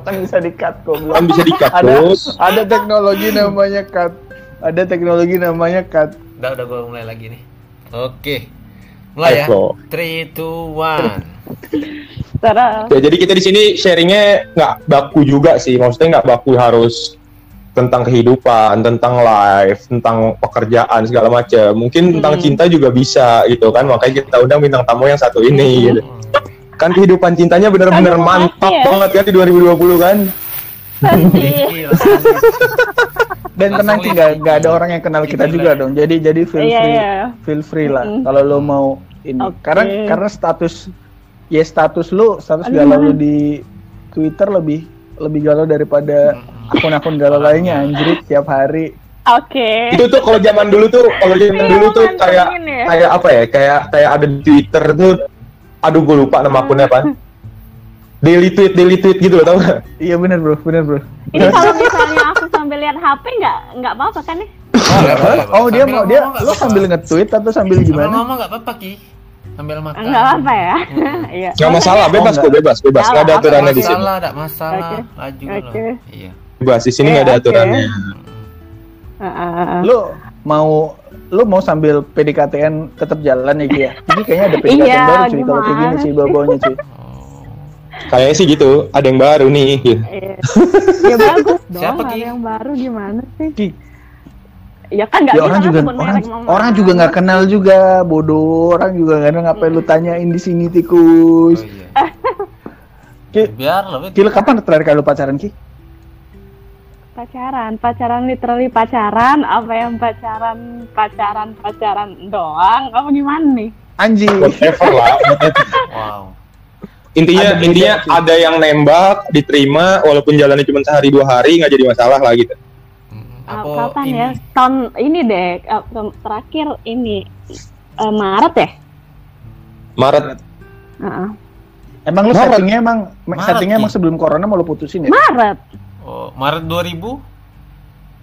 kan bisa di-cut kok. Kan bisa di-cut, ada, ada teknologi namanya cut. Ada teknologi namanya cut. Udah udah gue mulai lagi nih. Oke. Mulai ya. 3 2 1. Terus. Ya, jadi kita di sini sharingnya nggak baku juga sih. Maksudnya nggak baku harus tentang kehidupan, tentang life, tentang pekerjaan segala macam. Mungkin tentang Hmm. cinta juga bisa gitu kan. Makanya kita undang bintang tamu yang satu ini. Gitu. Kan kehidupan cintanya bener-bener Aduh, mantap ya. banget kan di 2020 kan. Sedih. Dan tenang sih nggak nggak ada orang yang kenal kita Gila. juga dong. Jadi jadi feel Iya, free, iya. feel free lah. Mm. Kalau lo mau ini, Oke. karena karena status ya status lu status Aduh, galau lu di Twitter lebih lebih galau daripada akun-akun galau lainnya anjir tiap hari. Oke. Itu tuh kalau zaman dulu tuh, kalau zaman Iya, dulu tuh kayak ya. kayak apa ya? Kayak kayak ada di Twitter tuh aduh gue lupa nama akunnya apa. Daily tweet, daily tweet gitu loh, tau gak? Iya bener bro, bener bro. Ini kalau misalnya aku sambil lihat HP nggak nggak apa-apa kan ya? Boleh, boleh, boleh. Oh dia mau dia lo sambil nge-tweet atau sambil gimana? ngomong nggak apa-apa Ki. Sambil makan. Nggak apa ya? Iya. Gak masalah, bebas Oh, kok, bebas, bebas. Nggak ada aturannya di sini. masalah, enggak masalah. Oke. Laju Oke. loh. Iya. Bebas, di sini nggak ada aturannya. Lo mau lo mau sambil PDKT-an tetap jalan ya Gia? ya? Ini kayaknya ada PDKT Iya, baru cuy kalau kayak gini sih bau-baunya cuy. Kayaknya sih gitu, ada yang baru nih. Gitu. Iya. Ya bagus dong. Siapa, ada Ki? yang baru gimana sih? Ki, Ya kan nggak ya orang juga orang, orang juga nggak kenal juga bodoh orang juga nggak tahu ngapain lu tanyain di sini Oh, tikus. iya. Ki, Biar Wit. Ki, lu kapan terakhir kali lu pacaran Ki? Pacaran pacaran literally pacaran apa yang pacaran pacaran pacaran doang apa gimana nih Anjing. Whatever lah. Wow. Intinya, Ada intinya sih. ada yang nembak, diterima, walaupun jalannya cuma sehari dua hari nggak jadi masalah lah gitu. Mm, Ah, Apa kapan ini? ya tahun ini deh eh, terakhir ini eh, Maret ya Maret. Heeh. Emang lu Maret. settingnya emang Maret, settingnya emang sebelum corona mau lu putusin ya? Maret Oh, Maret 2000?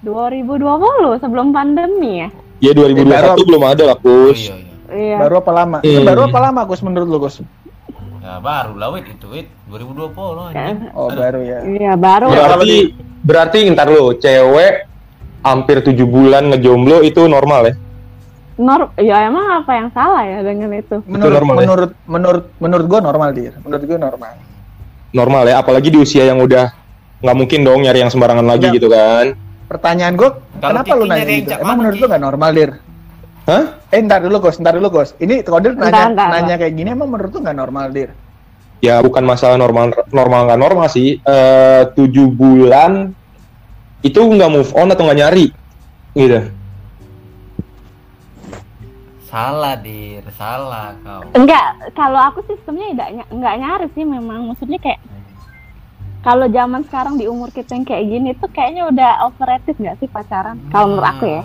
2020 sebelum pandemi ya Ya 2021 baru- belum ada lah, Oh, Kus. iya, iya. iya Baru apa lama? Itu Hmm. baru apa lama Gus menurut lu Gus? Ya baru lah, Wit. Itu, Wit. 2020 anjing. Oh baru ya. iya baru Berarti, berarti ntar lu, cewek hampir tujuh bulan ngejomblo itu normal ya? Nor ya emang apa yang salah ya dengan itu Menurut normal ya? menurut menurut menurut gua normal dir. Menurut gua normal. Normal ya, apalagi di usia yang udah nggak mungkin dong nyari yang sembarangan lagi gitu kan? Pertanyaan gua, Kalau kenapa lu nanya gitu? Emang menurut lu nggak normal dir? Hah? Eh ntar dulu Gus, ntar dulu Gus. Ini Kodir nanya Ntar, ntar, nanya kayak gini emang menurut lu nggak normal dir? Ya bukan masalah normal normal nggak normal sih. Eh tujuh bulan itu nggak move on atau nggak nyari gitu. Salah, Dir. Salah kau. Enggak, kalau aku sistemnya enggak, enggak nyari sih memang. Maksudnya kayak kalau zaman sekarang di umur kita yang kayak gini tuh kayaknya udah overrated nggak sih pacaran? Kalau menurut aku ya.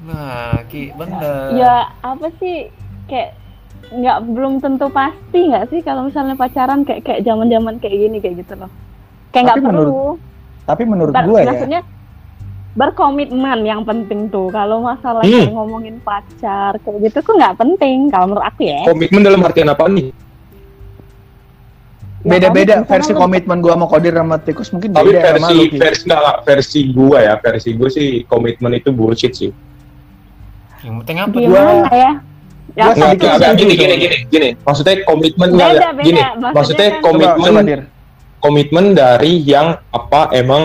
Nah, Ki, bener. Ya apa sih kayak nggak belum tentu pasti nggak sih kalau misalnya pacaran kayak kayak zaman-zaman kayak gini kayak gitu loh. Kayak nggak perlu. Tapi menurut Ber- gua ya, maksudnya berkomitmen yang penting tuh. Kalau masalah Hmm. ngomongin pacar kayak gitu tuh nggak penting kalau menurut aku ya. Komitmen dalam artian apa nih? Ya, beda-beda komitmen versi sama lu- komitmen gua sama Kodir sama Tikus mungkin Tapi beda sama versi lu. Ki. versi nggak, versi gua ya, versi gua sih komitmen itu bullshit sih. Yang penting apa? Gua- Gimana ya? Ya, gua Nggak, sedikit nggak, nggak, setuju gini, gini, gini, gini. Maksudnya komitmen Beda, beda. gini. Maksudnya Maksudnya kan- Coba, komitmen, coba Dir. komitmen dari yang apa emang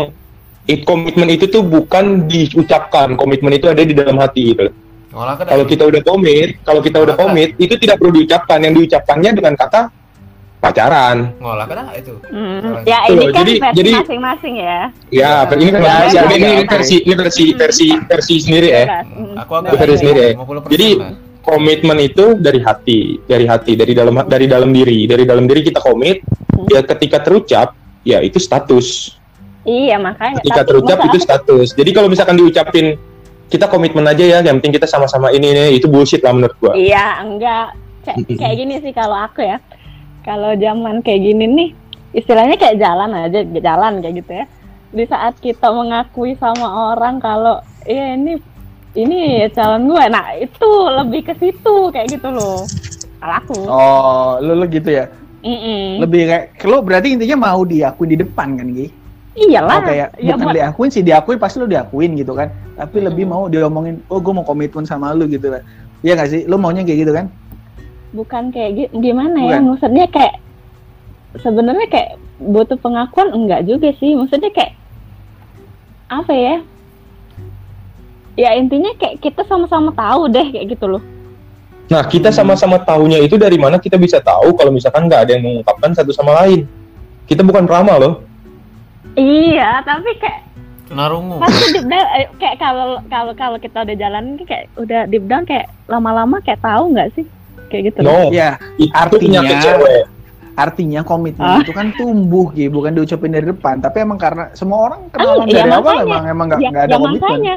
it, komitmen itu tuh bukan diucapkan, komitmen itu ada di dalam hati gitu. Ke Kalau kita udah komit, kalau kita udah Maka- komit, itu tidak perlu diucapkan. Yang diucapkannya dengan kata pacaran. ngolah dah itu. Hmm. Ya Tuh, ini kan jadi- versi jadi- masing-masing ya. Ya, ini kan Ya, versi, ya, ini, ya, ini oke. versi, ini versi, versi, versi sendiri ya. Bebas. Hmm. Aku agak versi sendiri ya. 50% Jadi komitmen itu dari hati, dari hati, dari dalam dari dalam diri, dari dalam diri kita komit. Hmm. Ya ketika terucap, ya itu status. Iya makanya. Ketika Tapi terucap itu status. Jadi kalau misalkan diucapin kita komitmen aja ya, yang penting kita sama-sama ini nih, itu bullshit lah menurut gua. Iya enggak. Kayak, kayak gini sih kalau aku ya. Kalau zaman kayak gini nih, istilahnya kayak jalan aja, jalan kayak gitu ya. Di saat kita mengakui sama orang kalau iya ini ini calon gue, nah itu lebih ke situ kayak gitu loh. Kalau aku. Oh, lu, lu gitu ya. Mm-mm. Lebih kayak lo berarti intinya mau diakui di depan kan, Gi? Iyalah. Oh, kayak ya bukan buat- diakuin sih, diakuin pasti lo diakuin gitu kan. Tapi lebih mau diomongin, oh gue mau komitmen sama lu gitu kan. Iya gak sih? Lo maunya kayak gitu kan? Bukan kayak gi- gimana ya Bukan. maksudnya kayak sebenarnya kayak butuh pengakuan enggak juga sih maksudnya kayak apa ya ya intinya kayak kita sama-sama tahu deh kayak gitu loh Nah, kita sama-sama tahunya itu dari mana kita bisa tahu kalau misalkan nggak ada yang mengungkapkan satu sama lain. Kita bukan drama loh. iya tapi kayak Kena rungu. pasti deep down eh, kayak kalau kalau kalau kita udah jalan kayak udah deep down kayak lama-lama kayak tahu nggak sih kayak gitu No, loh. Ya, itu artinya- penyakit cewek. artinya komitmen Ah. itu kan tumbuh gitu, bukan diucapin dari depan. Tapi emang karena semua orang kenalan iya, dari awal makanya. emang emang nggak ya, nggak ada ya komitmen. makanya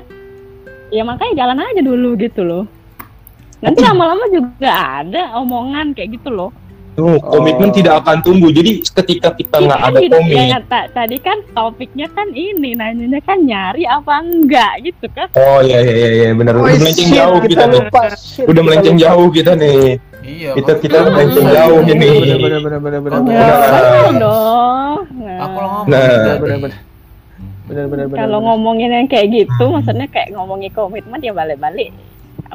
ya makanya jalan aja dulu gitu loh nanti lama-lama juga ada omongan kayak gitu loh komitmen Oh. tidak akan tumbuh. Jadi ketika kita nggak ada gitu, komit, ya, ta- tadi kan topiknya kan ini nanyanya kan nyari apa enggak gitu kan oh iya iya iya, iya benar. Oh, Udah melenceng jauh kita nih. lupa. Shit, Udah kita melenceng jauh kita nih. Iya. Kita kita melenceng Iya, jauh iya, ini. Oh, iya. dong Nah, Aku ngomong Nah. tadi. Bener, bener. Bener bener bener. kalau ngomongin yang kayak gitu maksudnya kayak ngomongin komitmen ya balik-balik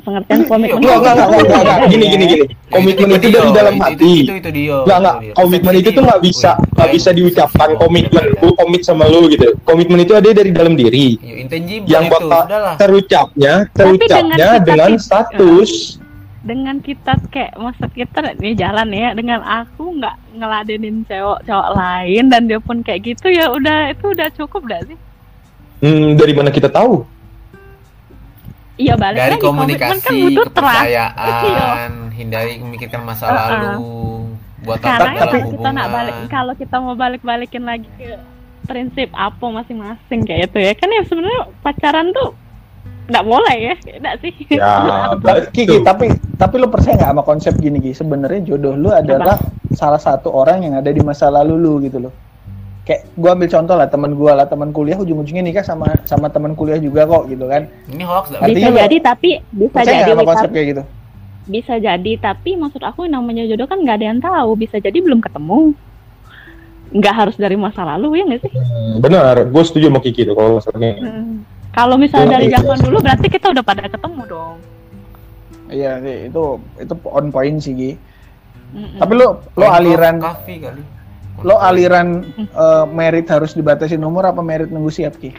pengertian komitmen Enggak, enggak, enggak, enggak, enggak. Gini, gini, gini. Komitmen itu dari Dio, dalam itu- hati. Itu itu, itu dia. Enggak, enggak. dia. Komitmen itu tuh nggak bisa nggak bisa diucapkan komitmen. Gue komit sama lu gitu. Komitmen itu ada dari dalam diri. Iya, intangible Yang bakal terucapnya, terucapnya dengan status. Dengan kita kayak masa kita ini jalan ya dengan aku nggak ngeladenin cowok cowok lain dan dia pun kayak gitu ya udah itu udah cukup gak sih Hmm, dari mana kita tahu? iya balik Dari lagi kan komunikasi, butuh trust kepercayaan, hindari memikirkan masa Uh-uh. lalu. Buat apa karena dalam kalau kita hubungan. nak balik kalau kita mau balik balikin lagi ke prinsip apa masing-masing kayak itu ya kan ya sebenarnya pacaran tuh nggak boleh ya nggak sih Ya, Ki, betul. tapi tapi lu percaya nggak sama konsep gini Ki? Sebenarnya jodoh lu adalah salah satu orang yang ada di masa lalu lu gitu loh. Kayak gua ambil contoh lah teman gua lah teman kuliah ujung-ujungnya nikah sama sama teman kuliah juga kok gitu kan. Ini hoax. Artinya bisa lo- jadi tapi bisa jadi sama konsep kayak gitu? bisa jadi tapi maksud aku namanya jodoh kan nggak ada yang tahu bisa jadi belum ketemu nggak harus dari masa lalu ya nggak sih Hmm, benar, gue setuju sama Kiki tuh kalau masalahnya. Hmm. kalau misalnya dari zaman dulu berarti kita udah pada ketemu dong Iya, sih, itu itu on point sih Ki. Mm-mm. Tapi lu lo of aliran Coffee kali. lo aliran eh, merit harus dibatasi umur apa merit nunggu siap Ki?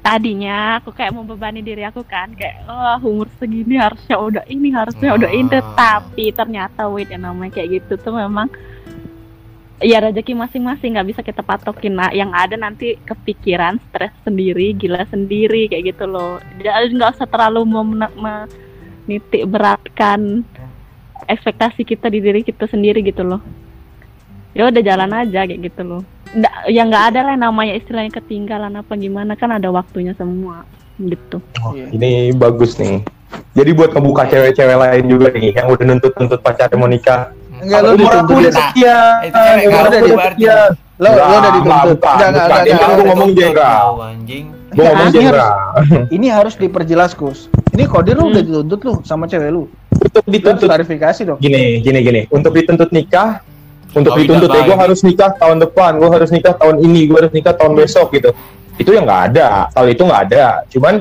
tadinya aku kayak membebani diri aku kan kayak oh umur segini harusnya udah ini harusnya udah ini Ah. tapi ternyata wait yang namanya kayak gitu tuh memang ya rezeki masing-masing nggak bisa kita patokin nah yang ada nanti kepikiran stres sendiri gila sendiri kayak gitu loh jadi nggak usah terlalu menitik beratkan ekspektasi kita di diri kita sendiri gitu loh ya udah jalan aja kayak gitu loh Nggak- ya nggak ada lah yang namanya istilahnya ketinggalan apa gimana kan ada waktunya semua gitu Oh, Iya. ini bagus nih. Jadi buat ngebuka cewek-cewek lain juga nih yang udah nuntut-nuntut pacarnya mau nikah. Enggak lo Umur aku dituntut udah ya? sekian. Eh, itu cewek umur galau aku udah berarti. Lo lo udah dituntut. Enggak enggak enggak. Enggak. aku ngomong jenderal. Tahu, anjing. Gue ngomong Ini jenderal. Ini harus diperjelas Gus. Ini kode lu udah dituntut lu sama cewek lu. Untuk dituntut klarifikasi dong. gini, gini, gini. Untuk dituntut nikah, untuk Oh, dituntut tidak ya gue harus nikah tahun depan, gue harus nikah tahun ini, gue harus nikah tahun besok gitu. Itu yang nggak ada. Kalau itu nggak ada. Cuman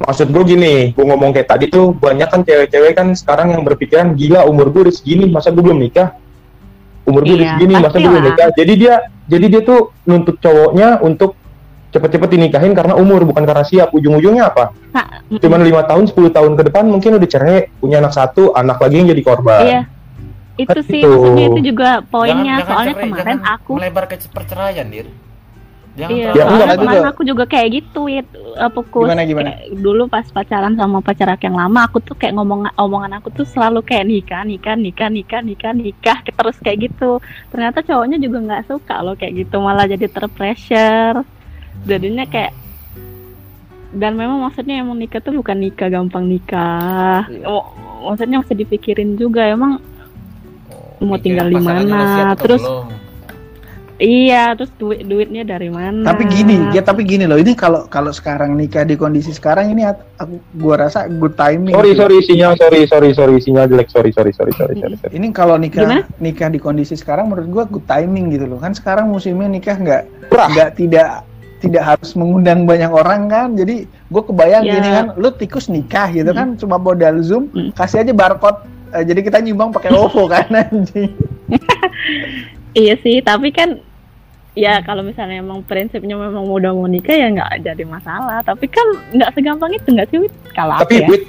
maksud gue gini, gue ngomong kayak tadi tuh banyak kan cewek-cewek kan sekarang yang berpikiran gila umur gue udah segini, masa gue belum nikah? Umur gue udah Iya, segini, masa gue belum nikah? Jadi dia, jadi dia tuh nuntut cowoknya untuk cepet-cepet dinikahin karena umur bukan karena siap. Ujung-ujungnya apa? nah, mm-mm. Cuman lima tahun, 10 tahun ke depan mungkin udah cerai, punya anak satu, anak lagi yang jadi korban. iya itu sih Itu. maksudnya itu juga poinnya Jangan- jangan soalnya cerai, kemarin jangan aku melebar ke perceraian, Dir. Jangan Iya, Ya, terlalu- juga. kemarin aku juga kayak gitu, Wit. Apa kus, Gimana, gimana? kayak dulu pas pacaran sama pacar aku yang lama, aku tuh kayak ngomong omongan aku tuh selalu kayak nikah, nikah, nikah, nikah, nikah, nikah, terus kayak gitu. Ternyata cowoknya juga nggak suka loh kayak gitu, malah jadi terpressure. Jadinya kayak dan memang maksudnya emang nikah tuh bukan nikah gampang nikah. Oh, maksudnya mesti dipikirin juga emang Oh, mau tinggal di mana, terus- belum. Iya, terus duit duitnya dari mana? Tapi gini, ya tapi gini loh. Ini kalau kalau sekarang nikah di kondisi sekarang ini aku gua rasa good timing. Sorry gitu. sorry sinyal sorry sorry sorry sinyal jelek sorry sorry sorry sorry sorry. sorry. Ini kalau nikah Gimana? nikah di kondisi sekarang menurut gua good timing gitu loh. Kan sekarang musimnya nikah nggak nggak tidak tidak harus mengundang banyak orang kan. Jadi gua kebayang Ya. gini kan, lu tikus nikah gitu kan cuma modal Zoom, Hmm. kasih aja barcode eh, jadi kita nyumbang pakai OVO kan anjing. Iya sih, tapi kan ya kalau misalnya emang prinsipnya memang udah mau nikah ya nggak jadi masalah. Tapi kan nggak segampang itu nggak sih, Wit? Kalau Tapi ya. wait,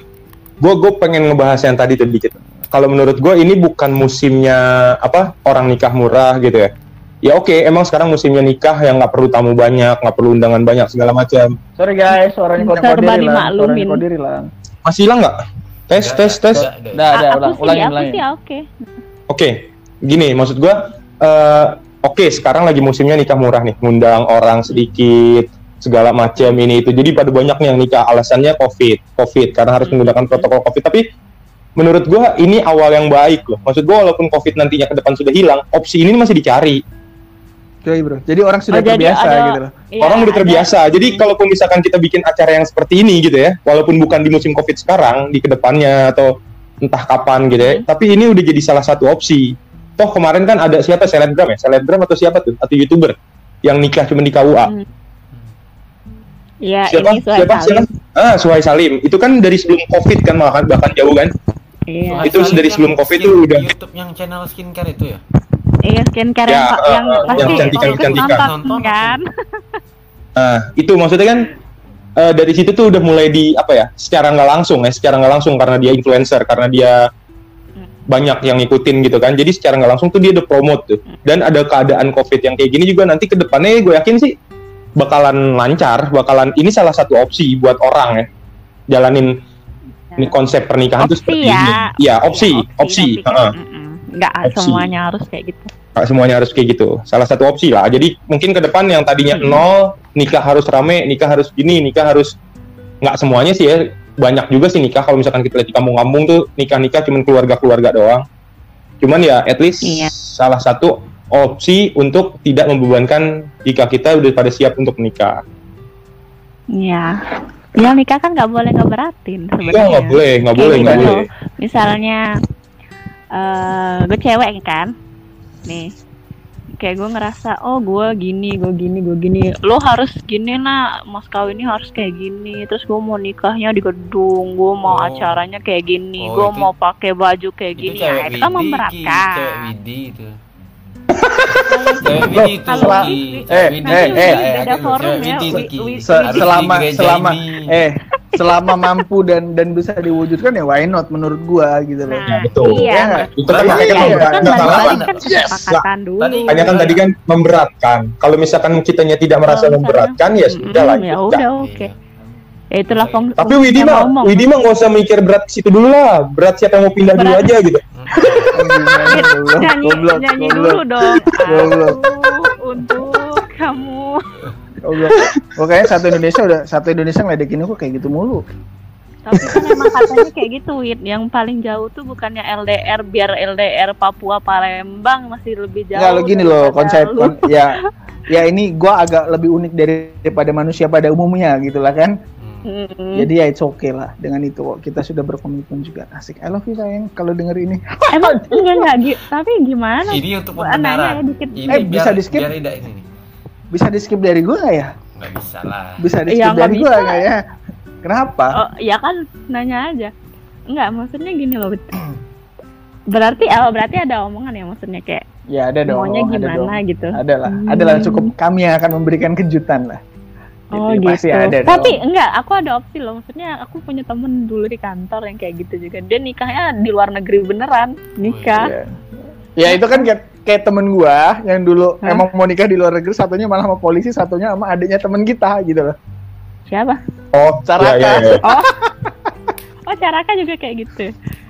gue gue pengen ngebahas yang tadi tuh dikit. Kalau menurut gue ini bukan musimnya apa orang nikah murah gitu ya. Ya oke, emang sekarang musimnya nikah yang nggak perlu tamu banyak, nggak perlu undangan banyak segala macam. Sorry guys, suaranya kode kode dimaklumin. Suaranya kode hilang. Masih hilang nggak? Tes tes tes. Udah, udah. Ulang, aku sih, ulangin, aku ulangin. sih oke. Oke, gini maksud gue. Eh oke, sekarang lagi musimnya nikah murah nih, ngundang orang sedikit segala macam ini itu. Jadi pada banyak nih yang nikah alasannya covid, covid karena harus Hmm. menggunakan protokol covid. Tapi menurut gua ini awal yang baik loh. Maksud gua walaupun covid nantinya ke depan sudah hilang, opsi ini masih dicari. Yoi, bro. Jadi orang sudah Oh, jadi terbiasa ada- gitu loh. Iya, Orang udah ada- terbiasa. Jadi kalaupun misalkan kita bikin acara yang seperti ini gitu ya, walaupun bukan di musim covid sekarang, di ke depannya atau entah kapan gitu ya, Hmm. tapi ini udah jadi salah satu opsi. Toh kemarin kan ada siapa selebgram ya, selebgram atau siapa tuh, atau youtuber yang nikah cuma di KUA. Hmm. Iya, siapa? ini siapa? Salim. Siapa? Ah, Suhai Salim. Itu kan dari sebelum covid kan bahkan bahkan jauh kan. Iya. Itu Salim dari yang sebelum COVID tuh udah- YouTube yang channel skincare itu ya. Iya, skincare Ya, yang, eh, yang pasti yang cantikan- fokus cantikan. nonton Nonton kan. Nah, itu maksudnya kan eh, dari situ tuh udah mulai di apa ya? Secara nggak langsung ya, secara nggak langsung karena dia influencer, karena dia. Banyak yang ngikutin gitu kan. Jadi secara nggak langsung tuh dia udah promote tuh. Dan ada keadaan COVID yang kayak gini juga nanti ke depannya gue yakin sih bakalan lancar, bakalan ini salah satu opsi buat orang ya. Jalanin ini konsep pernikahan tuh Opsi seperti ya. ini. Iya, opsi, Iya, opsi. tapi kan, heeh. mm-mm. nggak Opsi. semuanya harus kayak gitu. Nggak semuanya harus kayak gitu. Salah satu opsi lah. Jadi mungkin ke depan yang tadinya Hmm. nol, nikah harus rame, nikah harus gini, nikah harus nggak semuanya sih ya. Banyak juga sih nikah kalau misalkan kita lihat di kampung-kampung tuh nikah-nikah cuman keluarga-keluarga doang. Cuman ya at least Iya. salah satu opsi untuk tidak membebankan jika kita udah pada siap untuk menikah. Iya. Ya nikah kan nggak boleh ngeberatin Enggak, sebenarnya. nggak boleh, nggak boleh, nggak gitu boleh. Misalnya eh gue cewek kan, nih kayak gue ngerasa oh gue gini gue gini gue gini lo harus gini lah mas kawinnya harus kayak gini terus gue mau nikahnya di gedung gue mau Oh. acaranya kayak gini Oh, gue mau pakai baju kayak Itu gini ya itu kan Ki. memberatkan Cewek Widi itu. Kalau eh, eh, eh. Ya, selama selama eh selama mampu dan dan bisa diwujudkan ya why not menurut gua gitu loh. nah betul. iya Ya? Itu kan makanya kan itu kan salah. balik-balik kan Yes. Tadi- kan tadi kan memberatkan. Kalau misalkan kitanya tidak merasa memberatkan ya sudah lah. Ya udah oke ya itulah feng Tapi Widi fungsinya mah, ngomong. Widi mah nggak usah mikir berat ke situ dulu lah. Berat siapa yang mau pindah dulu aja gitu. Nyanyi nyanyi dulu dong Goblok. Untuk kamu goblok. Kayaknya satu Indonesia udah satu Indonesia ngeledekin aku kayak gitu mulu. tapi kan emang katanya kayak gitu Wid yang paling jauh tuh bukannya LDR biar LDR Papua Palembang masih lebih jauh Enggak lo gini loh konsep kon- ya ya ini gua agak lebih unik dari- daripada manusia pada umumnya gitu lah kan. Hmm. Mm. Jadi ya it's okay lah dengan itu kok. Kita sudah berkomitmen juga. Asik. I love you sayang kalau denger ini. emang enggak enggak gi- tapi gimana Ini untuk nanya ya pembenaran. dikit. Ini Eh, bisa biar- di-skip? Biar tidak ini. Bisa di skip dari gua nggak ya? Nggak bisa lah. Bisa di Ya, skip nggak dari gua nggak ya? Kenapa? oh ya kan nanya aja enggak maksudnya gini loh berarti oh berarti ada omongan ya maksudnya kayak Ya ada dong. maunya ada gimana dong. gitu Ada lah, Hmm. ada lah cukup kami yang akan memberikan kejutan lah. Oh Jadi gitu. Pasti ada dong. Tapi enggak, aku ada opsi loh. Maksudnya aku punya temen dulu di kantor yang kayak gitu juga. Dia nikahnya di luar negeri beneran, nikah. Iya. Ya itu kan kayak, kayak temen gua yang dulu Hah? emang mau nikah di luar negeri, satunya malah sama polisi, satunya sama adiknya temen kita gitu loh. Siapa? Oh, Caraka. iya, iya, iya. Oh, Caraka juga kayak gitu.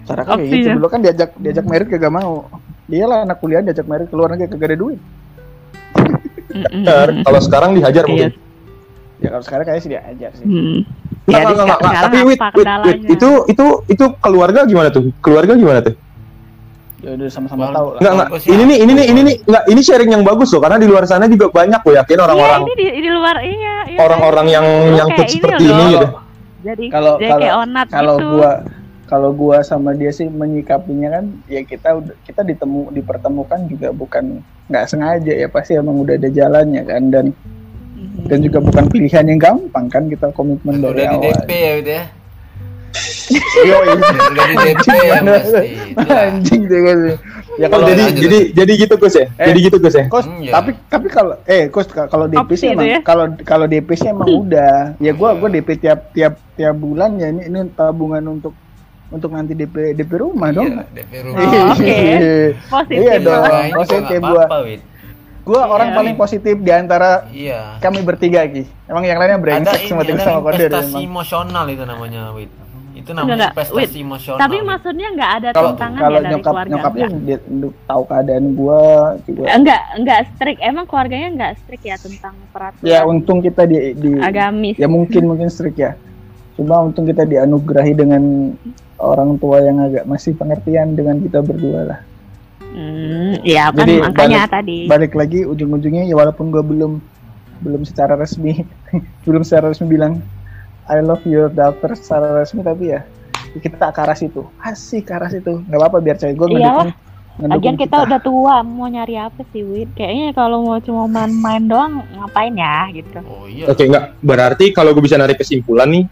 Cara kan kayak gitu ya? dulu kan diajak diajak merit kagak mau. Dia lah anak kuliah diajak merit ke luar negeri kagak ada duit. Mm-mm. Bener. Kalau sekarang dihajar Iya. mungkin. Ya kalau sekarang kayaknya sih diajar sih. Hmm. Nggak, Ya, nggak, nggak. sekarang Tapi wait, wait, wait. Itu itu itu keluarga gimana tuh? Keluarga gimana tuh? Ya udah sama-sama tahu lah. Enggak, enggak. Ini nih, ini nih, ini nih, enggak, ini sharing yang bagus loh, karena di luar sana juga banyak gue yakin Iya, orang-orang ini di, di luar iya. iya. orang-orang yang Lu nyangkut kayak seperti loh. ini gitu. Jadi Kalau kalau kalau gitu. gua kalau gua sama dia sih menyikapinya kan ya kita udah kita ditemu dipertemukan juga bukan nggak sengaja ya pasti emang udah ada jalannya kan dan. Dan juga bukan pilihan yang gampang kan kita komitmen Udah dari di awal. DP ya gitu ya. Yo, Udah di DP ya pasti. Anjing deh gua sih. Ya Oh, kalau jadi lanjut. jadi jadi gitu Gus ya. Eh. Jadi gitu Gus ya. Kos, Iya. tapi tapi kalau eh kos kalau DP Opsi sih emang ya. kalau kalau DP sih emang udah. Ya gua Iya. gua DP tiap tiap tiap bulan ya ini, ini tabungan untuk untuk nanti DP DP rumah dong. Iya, DP rumah. Oh, oke. Iya. Positif Iya dong. Wah, ini positif nggak gua. Gua Iya. orang paling positif di antara Iya. kami bertiga Ki. Emang yang lainnya Ada brengsek sama ada sama kode investasi emang. emosional itu namanya, Wid. Itu namanya enggak, investasi Wid. emosional. Tapi maksudnya nggak ada Kalau tantangan kalau ya dari nyokap keluarga. nyokapnya dia tahu keadaan gua juga. enggak enggak strict emang keluarganya enggak strict ya tentang peraturan Ya untung kita di, di agamis ya mungkin mungkin strict ya. Cuma untung kita dianugerahi dengan orang tua yang agak masih pengertian dengan kita berdua lah. Hmm, ya kan Jadi makanya balik- tadi Balik lagi ujung-ujungnya ya walaupun gua belum belum secara resmi belum secara resmi bilang I love your daughter secara resmi tapi ya kita ke arah situ asik ke arah situ nggak apa-apa biar cewek gue ngedukung Lagian kita udah tua, mau nyari apa sih, Wid? Kayaknya kalau mau cuma main-main doang, ngapain ya, gitu. Oh iya. Oke, enggak. Berarti kalau gue bisa narik kesimpulan nih,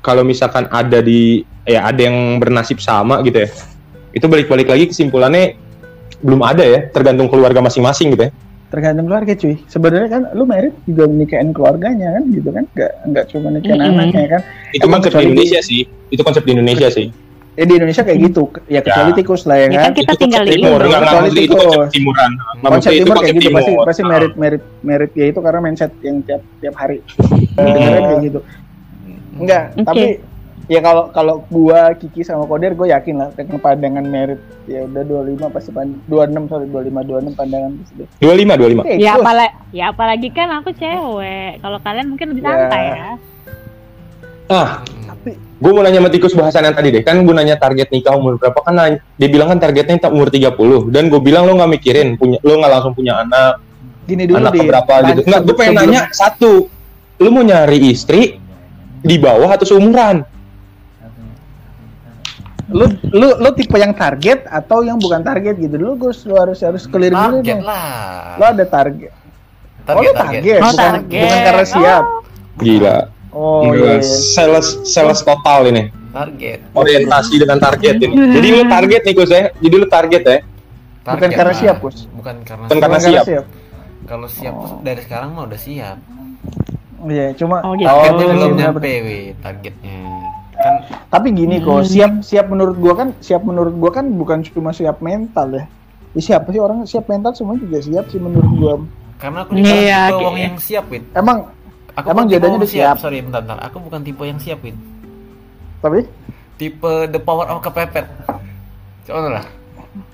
kalau misalkan ada di ya ada yang bernasib sama gitu ya. Itu balik-balik lagi kesimpulannya belum ada ya, tergantung keluarga masing-masing gitu ya. tergantung keluarga cuy sebenarnya kan lu merit juga nikahin keluarganya kan gitu kan nggak nggak cuma nikahin Mm-mm. anaknya kan Itu Emang konsep di kecuali di- Indonesia sih. Itu konsep di Indonesia sih. eh di Indonesia kayak gitu ya kecuali tikus lah ya Ya kan kan kita itu tinggal konsep di timur, enggak, Kecuali maksudnya itu konsep tikus. timuran. Konsep maksudnya itu timur kayak konsep gitu pasti timur. pasti Ah. merit merit merit ya itu karena mindset yang tiap tiap hari Hmm. Kayak gitu enggak Oke. tapi ya kalau kalau gua Kiki sama Koder gue yakin lah dengan pandangan merit ya udah 25 pasti pan 26 sorry 25 26 pandangan pasti deh. 25, 25. Eh, Ya apalagi, ya apalagi kan aku cewek. Kalau kalian mungkin lebih Ya. santai ya. Ah, tapi gue mau nanya sama Tikus bahasan yang tadi deh. Kan gue nanya target nikah umur berapa kan nanya- dia bilang kan targetnya tak umur 30 dan gue bilang lo nggak mikirin punya lo nggak langsung punya anak gini dulu anak berapa gitu. Enggak, gue pengen sebelum- nanya satu. Lu mau nyari istri di bawah atau seumuran? Lu lu lu tipe yang target atau yang bukan target gitu dulu Gus lu harus harus clear dulu Target lah. lu ada target oh lu target, Oh, bukan, target. bukan karena siap Gila. oh Gila. iya, iya. Sales sales total ini. Target. Orientasi dengan target ini. Jadi lu target nih Gus ya. Jadi lu target ya. bukan Target karena lah. siap Gus Bukan karena Bukan karena Bukan siap. Kalau siap Oh. dari sekarang mah udah siap. iya cuma Oh, gitu. Targetnya iya, belum iya, nyampe, targetnya. Kan tapi gini Hmm. kok siap siap menurut gua kan siap menurut gua kan bukan cuma siap mental ya Ya, siapa sih orang siap mental semua juga siap sih menurut gua karena aku juga Iya, tipe orang yang siap, Wid. emang Aku Emang orang udah siap? Sorry, bentar, bentar. Aku bukan tipe yang siap, Wid. tapi Tipe the power of kepepet. Coba lah.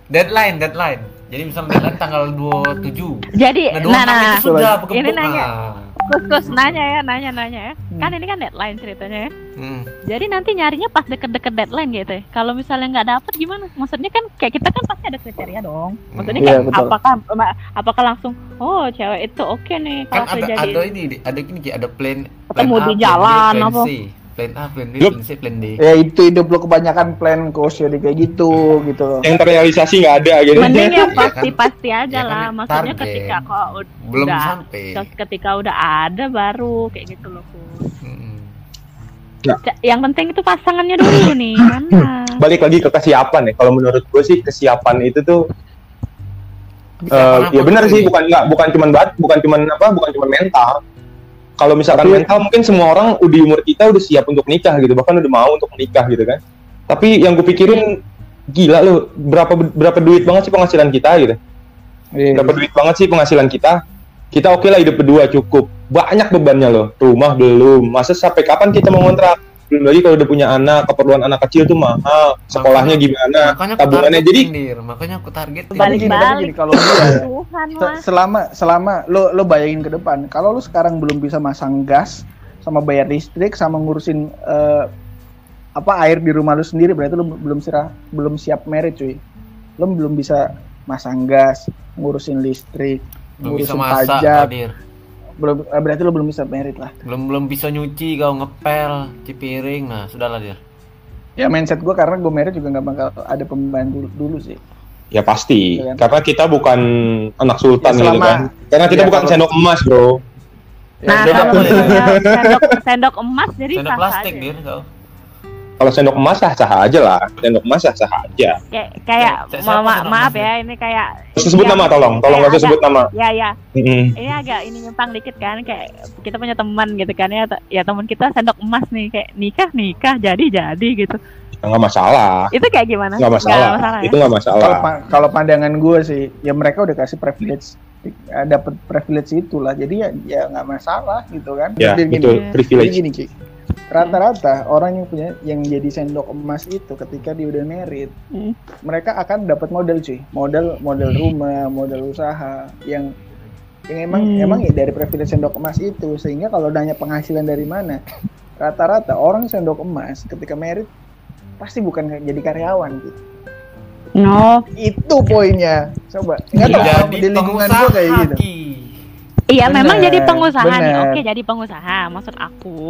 Deadline, deadline. Jadi misalnya deadline tanggal 27. Jadi, Nah, nah, 26 nah, itu sudah. Ini nanya. Ah. Kus, kus, nanya ya, nanya, nanya ya. Hmm. Kan ini kan deadline ceritanya ya. Hmm. Jadi nanti nyarinya pas deket-deket deadline gitu ya. Kalau misalnya nggak dapet gimana? Maksudnya kan kayak kita kan pasti ada kriteria dong. Maksudnya Iya, kayak betul. apakah apakah langsung oh cewek itu oke nih Kan kalau ada saya jadi ada ini, ada gini Ki, ada plan Ketemu plan A, di plan B, jalan, plan apa? Plan A, plan B, plan C, plan D. ya itu hidup lu kebanyakan plan coach jadi kayak gitu gitu Yang terrealisasi nggak ada gitu. mending yang Iya kan? pasti-pasti aja Iya kan, lah. Maksudnya target. ketika kok Belum udah sampai. ketika udah ada baru kayak gitu loh. Kus. Ca- Yang penting itu pasangannya dulu nih. Mana? Balik lagi ke kesiapan ya. Kalau menurut gue sih kesiapan itu tuh eh, Kesiapan ya benar sih bukan nggak bukan cuman bat bukan cuman apa bukan cuman mental kalau misalkan Tapi- mental mungkin semua orang di umur kita udah siap untuk nikah gitu bahkan udah mau untuk menikah gitu kan. Tapi yang gue pikirin gila loh berapa berapa duit banget sih penghasilan kita gitu. Iya. berapa duit banget sih penghasilan kita? Kita oke lah hidup berdua cukup. Banyak bebannya loh. Rumah belum. Masa sampai kapan kita mau ngontrak belum lagi kalau udah punya anak keperluan anak kecil tuh mahal sekolahnya gimana Makanya aku tabungannya jadi Dir. Makanya aku target. Tapi Balik- gini, tapi gini, kalau ya, selama selama lo lo bayangin ke depan kalau lo sekarang belum bisa masang gas sama bayar listrik sama ngurusin eh, apa air di rumah lo sendiri berarti lo belum sirah belum siap merit cuy lo belum bisa masang gas, ngurusin listrik, belum bisa ngurusin masak pajak. Belum eh, berarti lo belum bisa merit lah. belum belum bisa nyuci kau ngepel cuci piring nah sudahlah dia Ya mindset gue karena gue merit juga nggak bakal ada pembantu dulu sih. Ya pasti, kan? karena kita bukan anak sultan Ya, gitu kan. Karena kita Ya, bukan kalau- sendok emas, bro. Ya, Nah, kalau sendok, sendok emas jadi sendok plastik aja. dir kau Kalau sendok emas sah sah aja lah. Sendok emas sah sah aja. Kayak kayak ma- ma- maaf ya, ini kayak Terus sebut Iya, nama tolong, tolong nggak usah sebut nama. Ya ya, Mm-mm. ini agak ini nyimpang dikit kan kayak kita punya teman gitu kan ya ya teman kita sendok emas nih kayak nikah nikah jadi jadi gitu Nggak masalah, itu kayak gimana nggak masalah. ya? Itu nggak masalah. kalau pa- kalau pandangan gue sih, ya mereka udah kasih privilege, eh, dapat privilege itulah. Jadi ya ya nggak masalah gitu kan. Ya, Jadi gini, betul. Iya. Jadi Privilege. gini Ki, rata-rata orang yang punya yang jadi sendok emas itu ketika dia udah merit, Hmm. mereka akan dapat modal cuy, modal modal rumah, modal usaha yang yang emang Hmm. emang ya dari privilege sendok emas itu sehingga kalau nanya penghasilan dari mana, rata-rata orang sendok emas ketika merit pasti bukan jadi karyawan gitu. No, Itu poinnya. Coba. Enggak tahu jadi di lingkungan pengusaha gua kayak gitu. Iya Bener, memang jadi pengusaha nih. bener. Oke, jadi pengusaha. Maksud aku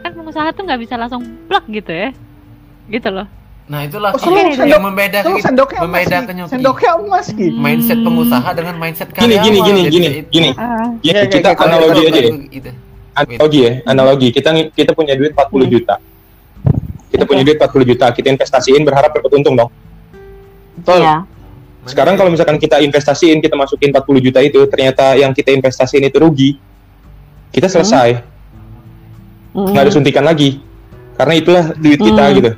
kan pengusaha tuh nggak bisa langsung plak gitu ya, gitu loh. nah itulah Oh, selalu yang sendok- membedakan Kalau sendoknya membedakan. Ki. Sendoknya emas Ki. mindset Hmm. pengusaha dengan mindset Gini, karyawan gini, gini, gini, itu. gini. Ah, Ya, Iya, kita kayak- kayak analogi Kalau aja deh. gitu. Analogi ya, analogi. Kita kita punya duit 40 juta. Kita punya duit 40 juta, kita investasiin berharap dapat untung dong. Betul. Iya. Sekarang kalau misalkan kita investasiin, kita masukin 40 juta itu, ternyata yang kita investasiin itu rugi, kita selesai, Mm. Nggak ada suntikan lagi, karena itulah duit kita Hmm. gitu.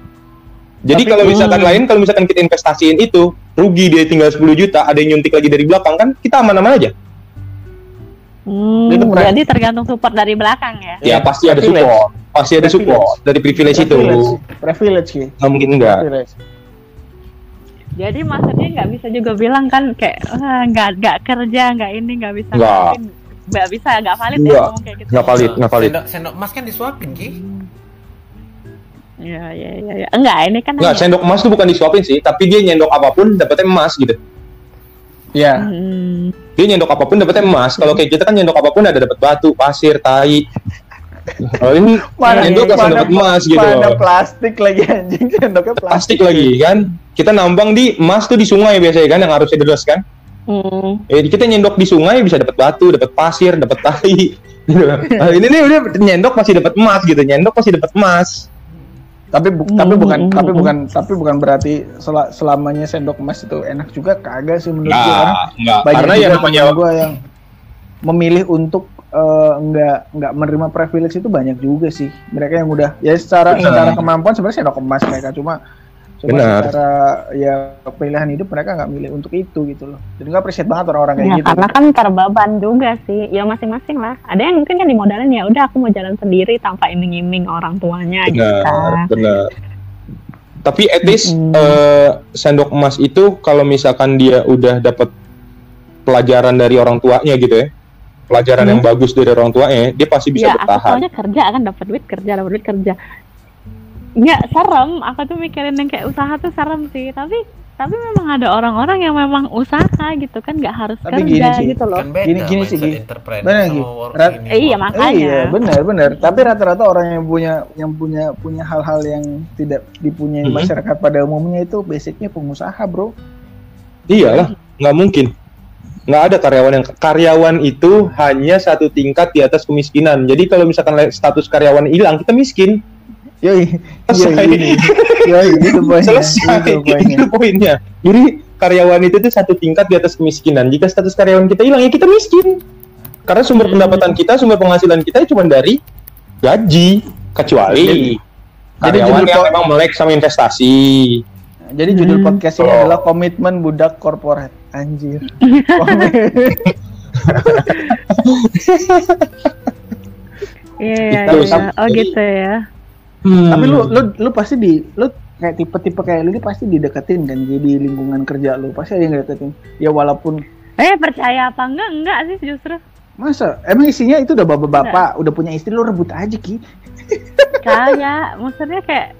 Jadi Tapi- kalau misalkan Hmm. lain, kalau misalkan kita investasiin itu rugi dia tinggal 10 juta, ada yang nyuntik lagi dari belakang kan, kita aman-aman aja. Hmm, pernah- jadi tergantung support dari belakang ya. Ya Iya, pasti ada privilege. support, pasti ada Privilege. support dari privilege itu. Privilege. Privilege Ki. Nggak mungkin enggak. Privilege. Jadi maksudnya nggak bisa juga bilang kan kayak "Ah, nggak nggak kerja nggak ini nggak bisa Nggak. Ngelakuin." nggak bisa nggak valid ya Nggak. ngomong kayak gitu. Nggak valid, nggak valid. Sendok, sendok emas kan disuapin Ki. Iya iya iya. Ya. Enggak ini kan Nggak, hanya- sendok emas tuh bukan disuapin sih, tapi dia nyendok apa pun dapetnya emas gitu. Ya. Hmm. Dia nyendok apa pun dapetnya emas. Kalau kayak kita kan nyendok apa pun ada dapat batu, pasir, tai. Kalau ini nyendok langsung dapat emas gitu Mana plastik lagi anjing sendoknya plastik. Plastik lagi kan. Kita nambang di emas tuh di sungai biasanya kan yang harusnya deras kan. Hmm. Eh, kita nyendok di sungai bisa dapat batu, dapat pasir, dapat tai. Nah, ini nih udah nyendok masih dapat emas gitu. Nyendok masih dapat emas. Tapi bu- Hmm, tapi bukan hmm, tapi hmm. bukan tapi bukan berarti sel- selamanya sendok emas itu enak juga kagak sih menurut gue karena Enggak, enggak. banyak Karena juga yang namanya gua yang memilih untuk eh, nggak nggak menerima privilege itu banyak juga sih mereka yang udah ya secara Benar. secara kemampuan sebenarnya sendok emas mereka cuma cuma Benar. secara ya pilihan hidup mereka nggak milih untuk itu gitu loh jadi nggak appreciate banget orang-orang kayak Ya gitu karena kan terbeban juga sih. Ya masing-masing lah. Ada yang mungkin kan dimodalin ya udah aku mau jalan sendiri tanpa iming-iming orang tuanya gitu benar, kan. benar. Tapi at least Mm-mm. eh, sendok emas itu kalau misalkan dia udah dapat pelajaran dari orang tuanya gitu ya, pelajaran yang bagus dari orang tuanya, dia pasti bisa ya aku bertahan. soalnya kerja kan dapat duit kerja dapat duit kerja nggak serem aku tuh mikirin yang kayak usaha tuh serem sih tapi tapi memang ada orang-orang yang memang usaha gitu kan nggak harus Tapi gini kerja sih, gitu loh Kan beda Gini- gini sih, mindset Ki. entrepreneur Bener, sama Ki. working Rat- ini. Eh, iya, makanya. Iya, benar benar. Tapi rata-rata orang yang punya yang punya punya hal-hal yang tidak dipunyai Mhm. masyarakat pada umumnya itu basicnya pengusaha, bro. Iyalah, nggak mungkin. Nggak ada karyawan yang karyawan itu hanya satu tingkat di atas kemiskinan. Jadi kalau misalkan status karyawan hilang, kita miskin. Yoi, Selesai. yoi, ini. yoi, itu poinnya. Selesai. Itu poinnya. Itu poinnya. Jadi karyawan itu tuh satu tingkat di atas kemiskinan. Jika status karyawan kita hilang, ya kita miskin. Karena sumber pendapatan kita, sumber penghasilan kita cuma dari gaji, kecuali Jadi karyawan judul yang memang melek sama investasi. Jadi judul Hmm. podcast ini Oh. adalah komitmen budak korporat. Anjir. iya iya Itu iya. sama- oh jadi- gitu ya Hmm. Tapi lu lu lu pasti di lu kayak tipe-tipe kayak lu ini pasti dideketin kan jadi lingkungan kerja lu pasti ada yang deketin. Ya walaupun eh percaya apa enggak enggak sih justru masa emang isinya itu udah bapak-bapak udah punya istri lu rebut aja ki. kayak maksudnya kayak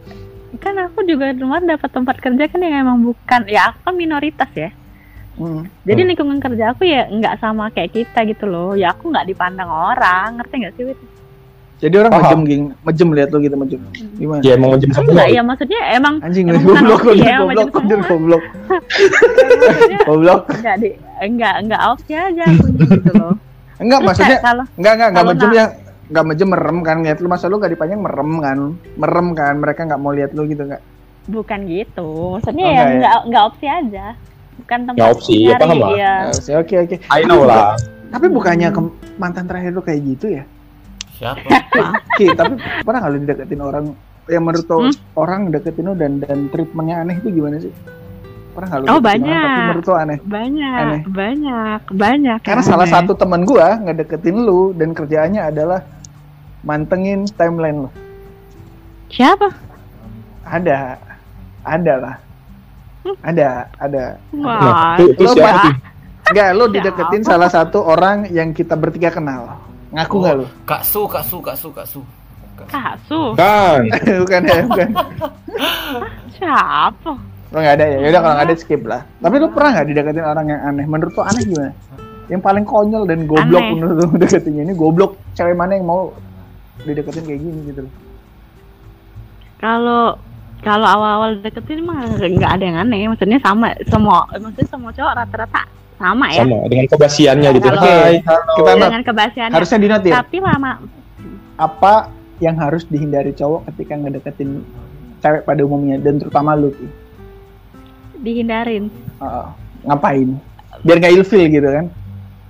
kan aku juga kemarin dapat tempat kerja kan yang emang bukan ya aku kan minoritas ya Hmm. jadi Hmm. lingkungan kerja aku ya nggak sama kayak kita gitu loh ya aku nggak dipandang orang ngerti nggak sih Wit? Jadi orang mejem geng, mejem lihat lu gitu mejem. Gimana? Ya emang ngejem semua. enggak ya maksudnya emang Anjing Emang goblok, opsi goblok, ya, goblok, mejem goblok, goblok, enggak di enggak enggak opsi aja aku gitu loh. Enggak, Terus maksudnya kalau enggak enggak enggak mejem nggak- ya. Enggak mejem merem kan lihat lu. Masa lu gak dipandang merem kan. Merem kan mereka nggak mau lihat lu gitu enggak bukan gitu maksudnya Oh, ya enggak ya? enggak enggak opsi aja. Bukan tempat Nggak opsi, ya paham lah. iya. oke oke. I know lah. tapi bukannya mantan terakhir lu kayak gitu ya Siapa? Ki, tapi pernah nggak lu dideketin orang yang menurut Hmm? orang deketin lu dan dan treatmentnya aneh itu gimana sih pernah nggak lu Oh, deketin orang tapi banyak. menurut lu aneh banyak Aneh. banyak banyak karena yang salah aneh. satu temen gua ngedeketin lu dan kerjaannya adalah mantengin timeline lu siapa ada ada lah ada ada Nah, wah itu, itu Lu siapa pasti- tuh? Enggak, lu dideketin salah satu orang yang kita bertiga kenal. Ngaku nggak lu? Kak Su, Kak Su, Kak Su, Kak Su. Kak Su. kasu Kan. bukan ya, bukan. siapa Lo nggak ada ya? Yaudah kalau nggak ada skip lah. Tapi lu pernah nggak dideketin orang yang aneh? Menurut lu aneh gimana? Yang paling konyol dan goblok Aneh. menurut lu deketinnya ini goblok. Cewek mana yang mau dideketin kayak gini gitu loh? kalau kalau awal-awal deketin mah nggak ada yang aneh maksudnya sama semua maksudnya semua cowok rata-rata sama ya Sama dengan kebasiannya gitu. Kalau- Hai. Kita not, dengan kebasiannya harusnya di note ya. tapi lama Apa yang harus dihindari cowok ketika ngedeketin cewek pada umumnya dan terutama lu Ki? dihindarin Heeh. ngapain? Biar nggak ilfil gitu kan?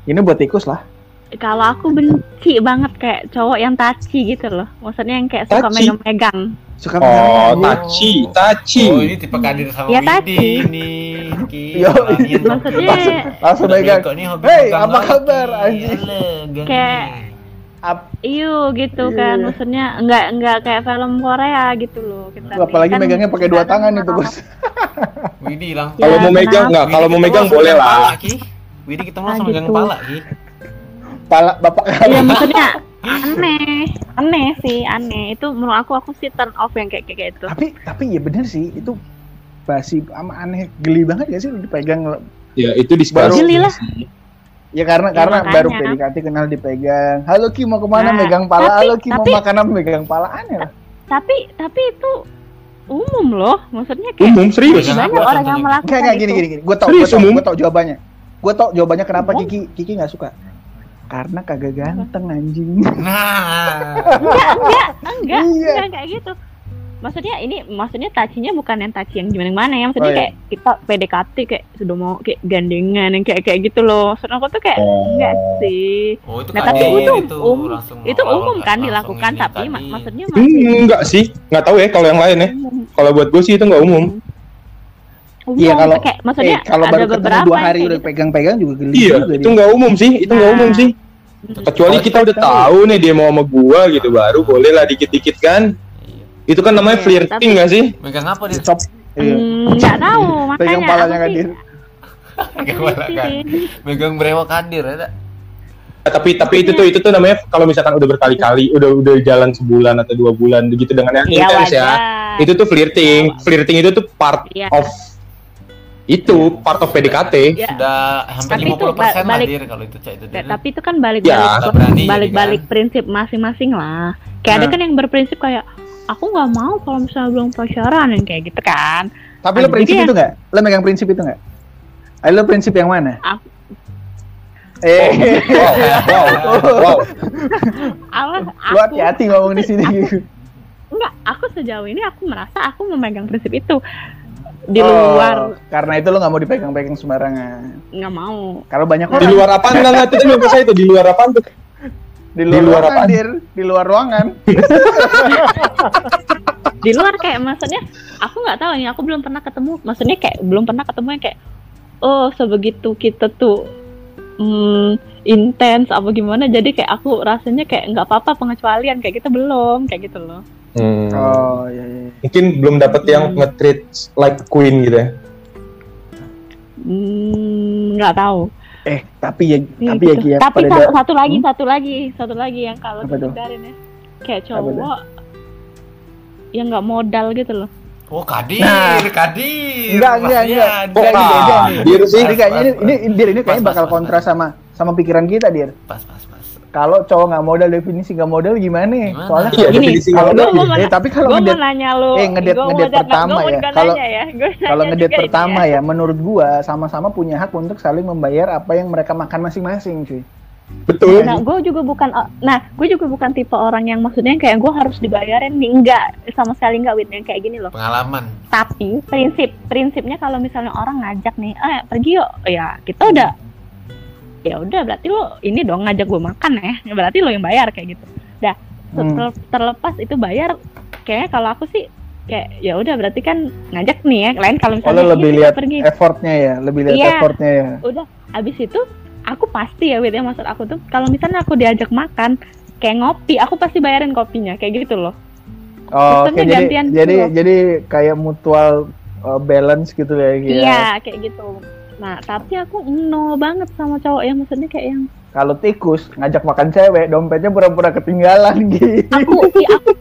Ini buat tikus lah. Kalau aku benci banget kayak cowok yang taci gitu loh maksudnya yang kayak suka Taci? megang-megang Suka Oh, taci, taci. Oh, ini tipe Kadir sama Ya, Widi nih. Ki, Yo, kalian maksudnya langsung, langsung megang. pegang apa kabar, anjing? Gani. Kayak- Ap- iyo gitu Iya, kan iya. maksudnya enggak enggak kayak film Korea gitu loh kita apalagi Kan megangnya pakai dua tangan itu bos. Widi langsung. Kalau mau megang kenapa? nggak? Widi Kalau mau megang boleh lah. Widi kita langsung megang gitu. pala, Ki. Pala bapak Iya maksudnya aneh aneh sih aneh itu menurut aku aku sih turn off yang kayak kayak gitu tapi tapi ya bener sih itu basi ama aneh geli banget gak sih lu dipegang Ya itu Baru- diskusi. Geli lah. ya karena Ya, karena makanya. baru PDKT kenal dipegang halo Ki mau ke mana Nah, megang pala tapi- halo Ki mau tapi- makanan megang pala aneh lah tapi tapi itu umum loh maksudnya kayak Umum serius. Banyak orang yang melakukan itu gini, gini, gini. Gue tau, gue tau, umum? gue tau jawabannya. Gue tau jawabannya kenapa Umum? Kiki, Kiki nggak suka. Karena kagak ganteng anjing. Nah, enggak enggak enggak Iya. enggak kayak gitu maksudnya ini maksudnya tacinya bukan yang taci yang gimana gimana ya maksudnya Oh, iya. kayak kita PDKT kayak sudah mau kayak gandengan yang kayak kayak gitu loh maksud aku tuh kayak Oh. enggak sih oh itu Nah, tapi itu itu um- langsung itu umum kan langsung dilakukan tapi mak- maksudnya Hmm, masih enggak sih. Nggak tahu ya kalau yang lain ya. umum Kalau buat gue sih itu nggak umum. Umum Iya, kalau- kayak maksudnya eh, kalau ada baru ketemu beberapa dua hari udah gitu. pegang-pegang juga geli Iya, juga itu nggak umum sih. Itu nggak Nah. umum sih. Kecuali kita udah tahu nih dia mau sama gua gitu baru boleh lah dikit-dikit kan. Iya. Itu kan namanya Iya, flirting nggak sih? Megang apa dia? Cop. Iya. Hmm, nggak tahu makanya Pegang palanya kan dia. Megang pala kan. Megang brewok Kadir ada. Ya, tapi tapi itu tuh itu tuh namanya kalau misalkan udah berkali-kali udah udah jalan sebulan atau dua bulan begitu dengan yang Iya intens ya itu tuh flirting flirting itu tuh part Iya. of itu part of PDKT Ya. Sudah hampir Tapi itu 50% lah balik- kalau itu cak itu. Ya, tapi itu kan balik Ya, balik nggak berani jadi balik-balik kan. prinsip masing-masing lah. Kayak ada Nah. kan yang berprinsip kayak aku nggak mau kalau misalnya belum pacaran yang kayak gitu kan. Tapi lo Jadi prinsip ya- itu nggak? Lo megang prinsip itu nggak? Eh, lo prinsip yang mana? Aku- Eh, wow wow wow aku hati-hati ngomong di sini. enggak, aku sejauh ini aku merasa aku memegang prinsip itu di Oh, luar Karena itu lo nggak mau dipegang-pegang sembarangan. nggak mau. Kalau banyak di orang luar apa enggak enggak itu belum selesai itu di luar apa tuh di di luar, luar ruangan, apaan? Dir. di luar ruangan. Di luar kayak maksudnya aku nggak tahu nih, aku belum pernah ketemu. Maksudnya kayak belum pernah ketemu yang kayak oh sebegitu kita tuh hmm, intens apa gimana. Jadi kayak aku rasanya kayak nggak apa-apa pengecualian kayak gitu belum kayak gitu loh. Hmm. Oh, iya iya. mungkin belum dapet yang Hmm. nge-treat like queen gitu ya Hmm, nggak tahu. Eh, tapi ya Iya, tapi ya gitu. Ya, Tapi satu, satu lagi, Hmm? satu lagi, satu lagi yang kalau dihindarin ya. Kayak cowok yang nggak modal gitu loh. Oh, Kadir, Nah. Kadir. Enggak, enggak, enggak. Kok Enggak, ini nih. Dir sih? Jadi kayaknya ini, ini. Dir, ini kayaknya bakal pas, kontra pas. sama sama pikiran kita, Dir. Pas, pas. Kalau cowok nggak modal definisi nggak modal gimana? Gimana? Soalnya Iya, Gini, definisi kalau Gua modal. mau eh, tapi kalau gue mau ngedet nanya lu, eh, ngedet- gua mau ngedet jat- pertama gua mau ya. Kalau- ya. Gua kalau ini pertama ya, menurut gua sama-sama punya hak untuk saling membayar apa yang mereka makan masing-masing, cuy. Betul. Nah, gue juga bukan, nah, gue juga bukan tipe orang yang maksudnya kayak gue harus dibayarin nih, enggak, sama sekali enggak, Wit, yang kayak gini loh. Pengalaman. Tapi prinsip, prinsipnya kalau misalnya orang ngajak nih, eh pergi yuk, ya kita udah, ya udah berarti lo ini dong ngajak gue makan ya, berarti lo yang bayar kayak gitu. Dah, Hmm. ter- terlepas itu bayar, kayaknya kalau aku sih kayak ya udah berarti kan ngajak nih ya, lain kalau misalnya Kalau "Iya, lebih lihat pergi, effortnya ya, lebih lihat Iya. effortnya ya. udah abis itu aku pasti ya Wit ya maksud aku tuh kalau misalnya aku diajak makan kayak ngopi aku pasti bayarin kopinya kayak gitu loh Oh, Sistemnya oke jadi gantian gitu jadi loh. jadi kayak mutual uh, balance gitu ya, gitu ya. iya kayak gitu nah tapi aku no banget sama cowok ya maksudnya kayak yang Kalau tikus ngajak makan cewek, dompetnya pura-pura ketinggalan gitu. aku iya, aku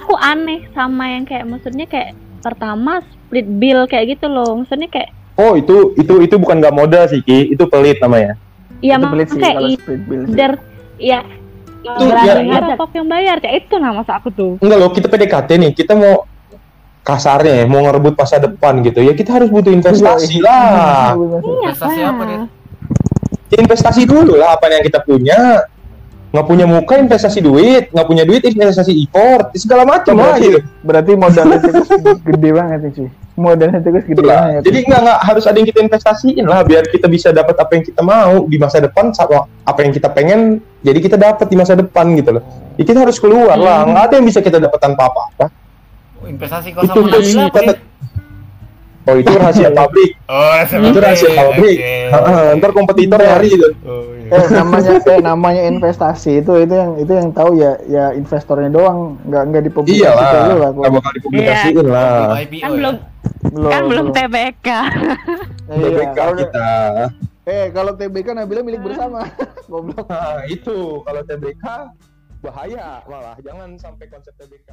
aku aneh sama yang kayak maksudnya kayak pertama split bill kayak gitu loh maksudnya kayak Oh, itu itu itu bukan nggak modal sih, Ki. Itu pelit namanya. iya Itu mah pelit sih kayak kalau split bill sih. either ya Itu ya- kok yang bayar ya itu masa aku tuh Enggak loh, kita PDKT nih, kita mau kasarnya ya, mau ngerebut masa depan gitu. Ya kita harus butuh investasi lah. iya Investasi apa, Dir? Investasi dulu lah apa yang kita punya. Nggak punya muka investasi duit, nggak punya duit investasi import, segala macam lah berarti, gitu. berarti modalnya tikus gede banget nih cuy. Modalnya tikus gede Itulah. banget. Jadi nggak nggak harus ada yang kita investasiin lah biar kita bisa dapat apa yang kita mau di masa depan sama apa yang kita pengen jadi kita dapat di masa depan gitu loh. Ya, kita harus keluar lah, nggak ada yang bisa kita dapat tanpa apa-apa. Investasi kau Itu sama Nabila apa, Dir? Oh itu rahasia pabrik, Oh, itu rahasia pabrik. Oke. Heeh, Ntar kompetitor nyari gitu. Oh, iya. Eh namanya eh namanya investasi itu itu yang itu yang tahu ya ya investornya doang nggak nggak dipublikasikan Iya dulu lah, aku. nggak bakal dipublikasiin lah. IPO kan ya? belum Belum, kan belum TBK Iya, kalau- kita. Eh kalau TBK Nabila milik bersama. Goblok. Nah, itu kalau TBK bahaya malah jangan sampai konsep TBK.